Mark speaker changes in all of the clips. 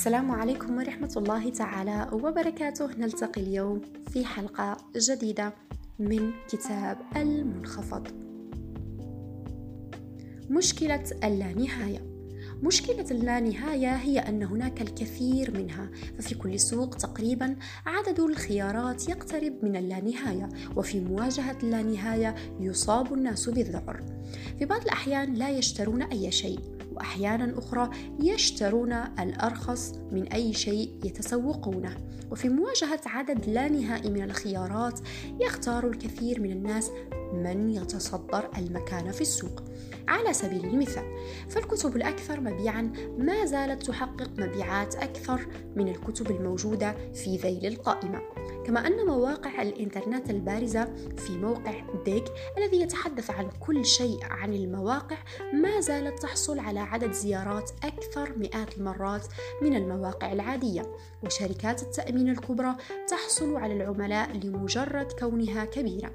Speaker 1: السلام عليكم ورحمة الله تعالى وبركاته. نلتقي اليوم في حلقة جديدة من كتاب المنخفض. مشكلة اللانهاية. مشكلة اللانهاية هي أن هناك الكثير منها ففي كل سوق تقريبا عدد الخيارات يقترب من اللانهاية وفي مواجهة اللانهاية يصاب الناس بالذعر. في بعض الأحيان لا يشترون أي شيء. وأحيانا أخرى يشترون الأرخص من أي شيء يتسوقونه. وفي مواجهة عدد لا نهائي من الخيارات يختار الكثير من الناس من يتصدر المكان في السوق. على سبيل المثال فالكتب الأكثر مبيعا ما زالت تحقق مبيعات أكثر من الكتب الموجودة في ذيل القائمة. كما أن مواقع الإنترنت البارزة في موقع ديك الذي يتحدث عن كل شيء عن المواقع ما زالت تحصل على عدد زيارات أكثر مئات المرات من المواقع العادية وشركات التأمين الكبرى تحصل على العملاء لمجرد كونها كبيرة.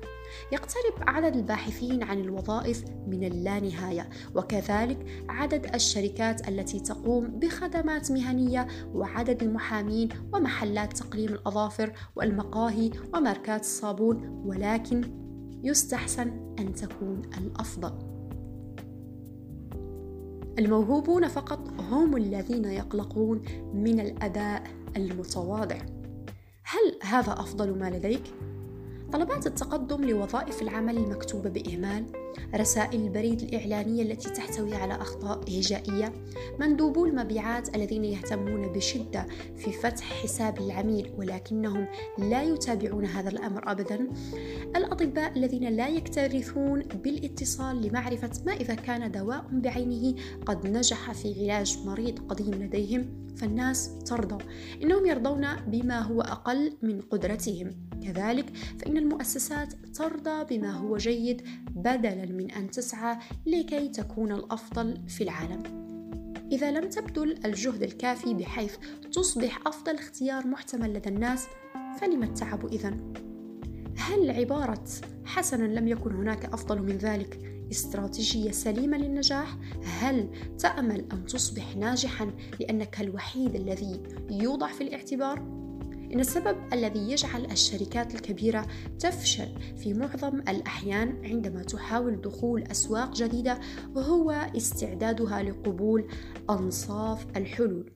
Speaker 1: يقترب عدد الباحثين عن الوظائف من اللانهاية وكذلك عدد الشركات التي تقوم بخدمات مهنية وعدد المحامين ومحلات تقليم الأظافر والمقاهي وماركات الصابون ولكن يستحسن أن تكون الأفضل. الموهوبون فقط هم الذين يقلقون من الأداء المتواضع. هل هذا أفضل ما لديك؟ طلبات التقدم لوظائف العمل المكتوبة بإهمال رسائل البريد الإعلانية التي تحتوي على أخطاء هجائية مندوبو المبيعات الذين يهتمون بشدة في فتح حساب العميل ولكنهم لا يتابعون هذا الأمر أبدا الأطباء الذين لا يكترثون بالاتصال لمعرفة ما إذا كان دواء بعينه قد نجح في علاج مريض قديم لديهم. فالناس ترضى إنهم يرضون بما هو أقل من قدرتهم. كذلك فإن المؤسسات ترضى بما هو جيد بدلا من أن تسعى لكي تكون الأفضل في العالم. إذا لم تبذل الجهد الكافي بحيث تصبح أفضل اختيار محتمل لدى الناس فلم التعب إذن؟ هل عبارة حسنا لم يكن هناك أفضل من ذلك؟ استراتيجية سليمة للنجاح؟ هل تأمل أن تصبح ناجحا لأنك الوحيد الذي يوضع في الاعتبار؟ إن السبب الذي يجعل الشركات الكبيرة تفشل في معظم الأحيان عندما تحاول دخول أسواق جديدة هو استعدادها لقبول أنصاف الحلول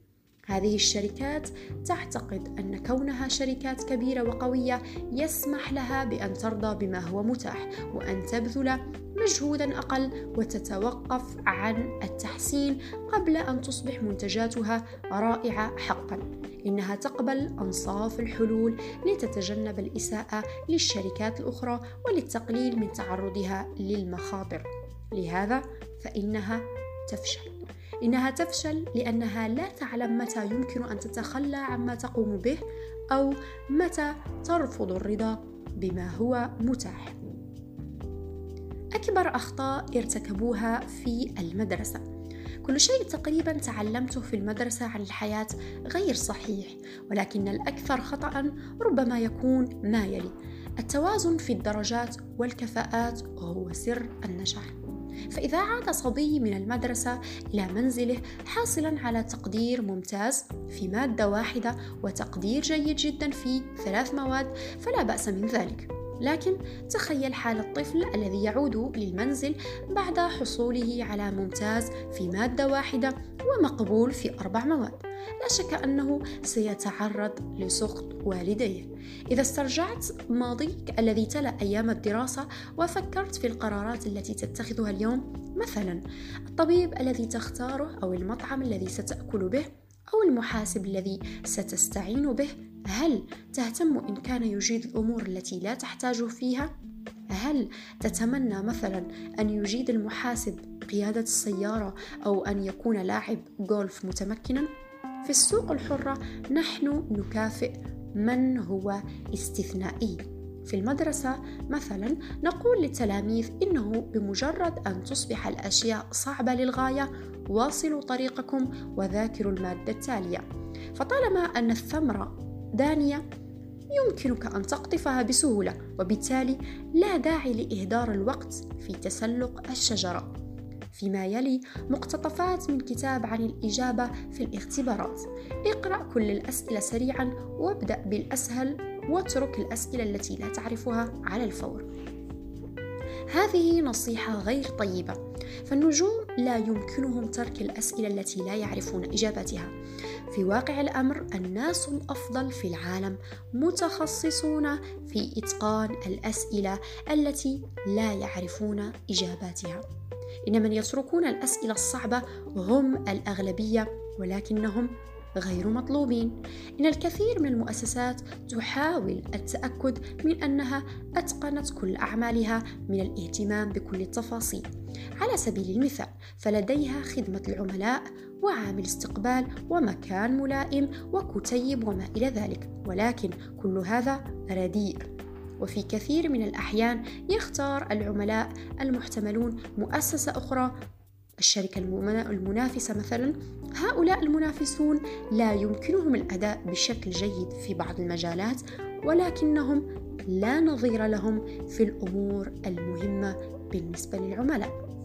Speaker 1: هذه الشركات تعتقد أن كونها شركات كبيرة وقوية يسمح لها بأن ترضى بما هو متاح وأن تبذل مجهودا أقل وتتوقف عن التحسين قبل أن تصبح منتجاتها رائعة حقا. إنها تقبل أنصاف الحلول لتتجنب الإساءة للشركات الأخرى وللتقليل من تعرضها للمخاطر. لهذا فإنها تفشل. إنها تفشل لأنها لا تعلم متى يمكن أن تتخلى عما تقوم به أو متى ترفض الرضا بما هو متاح. أكبر أخطاء ارتكبوها في المدرسة. كل شيء تقريبا تعلمته في المدرسة عن الحياة غير صحيح ولكن الأكثر خطأ ربما يكون ما يلي. التوازن في الدرجات والكفاءات هو سر النجاح. فإذا عاد صبي من المدرسة إلى منزله حاصلا على تقدير ممتاز في مادة واحدة وتقدير جيد جدا في ثلاث مواد فلا بأس من ذلك. لكن تخيل حال الطفل الذي يعود للمنزل بعد حصوله على ممتاز في مادة واحدة ومقبول في أربع مواد. لا شك أنه سيتعرض لسخط والديه. إذا استرجعت ماضيك الذي تلا أيام الدراسة وفكرت في القرارات التي تتخذها اليوم مثلا الطبيب الذي تختاره أو المطعم الذي ستأكل به أو المحاسب الذي ستستعين به هل تهتم إن كان يجيد الأمور التي لا تحتاج فيها؟ هل تتمنى مثلا أن يجيد المحاسب قيادة السيارة أو أن يكون لاعب جولف متمكنا؟ في السوق الحرة نحن نكافئ من هو استثنائي في المدرسة مثلا نقول للتلاميذ إنه بمجرد أن تصبح الأشياء صعبة للغاية واصلوا طريقكم وذاكروا المادة التالية فطالما أن الثمرة دانية يمكنك أن تقطفها بسهولة وبالتالي لا داعي لإهدار الوقت في تسلق الشجرة. فيما يلي مقتطفات من كتاب عن الإجابة في الاختبارات. اقرأ كل الأسئلة سريعا وابدأ بالأسهل واترك الأسئلة التي لا تعرفها على الفور. هذه نصيحة غير طيبة. فالنجوم لا يمكنهم ترك الأسئلة التي لا يعرفون إجابتها. في واقع الأمر الناس الأفضل في العالم متخصصون في إتقان الأسئلة التي لا يعرفون إجاباتها. إن من يتركون الأسئلة الصعبة هم الأغلبية ولكنهم غير مطلوبين. إن الكثير من المؤسسات تحاول التأكد من أنها أتقنت كل أعمالها من الاهتمام بكل التفاصيل. على سبيل المثال فلديها خدمة العملاء وعامل استقبال ومكان ملائم وكتيب وما إلى ذلك. ولكن كل هذا رديء. وفي كثير من الأحيان يختار العملاء المحتملون مؤسسة أخرى الشركة المنافسة مثلا هؤلاء المنافسون لا يمكنهم الأداء بشكل جيد في بعض المجالات ولكنهم لا نظير لهم في الأمور المهمة بالنسبة للعملاء.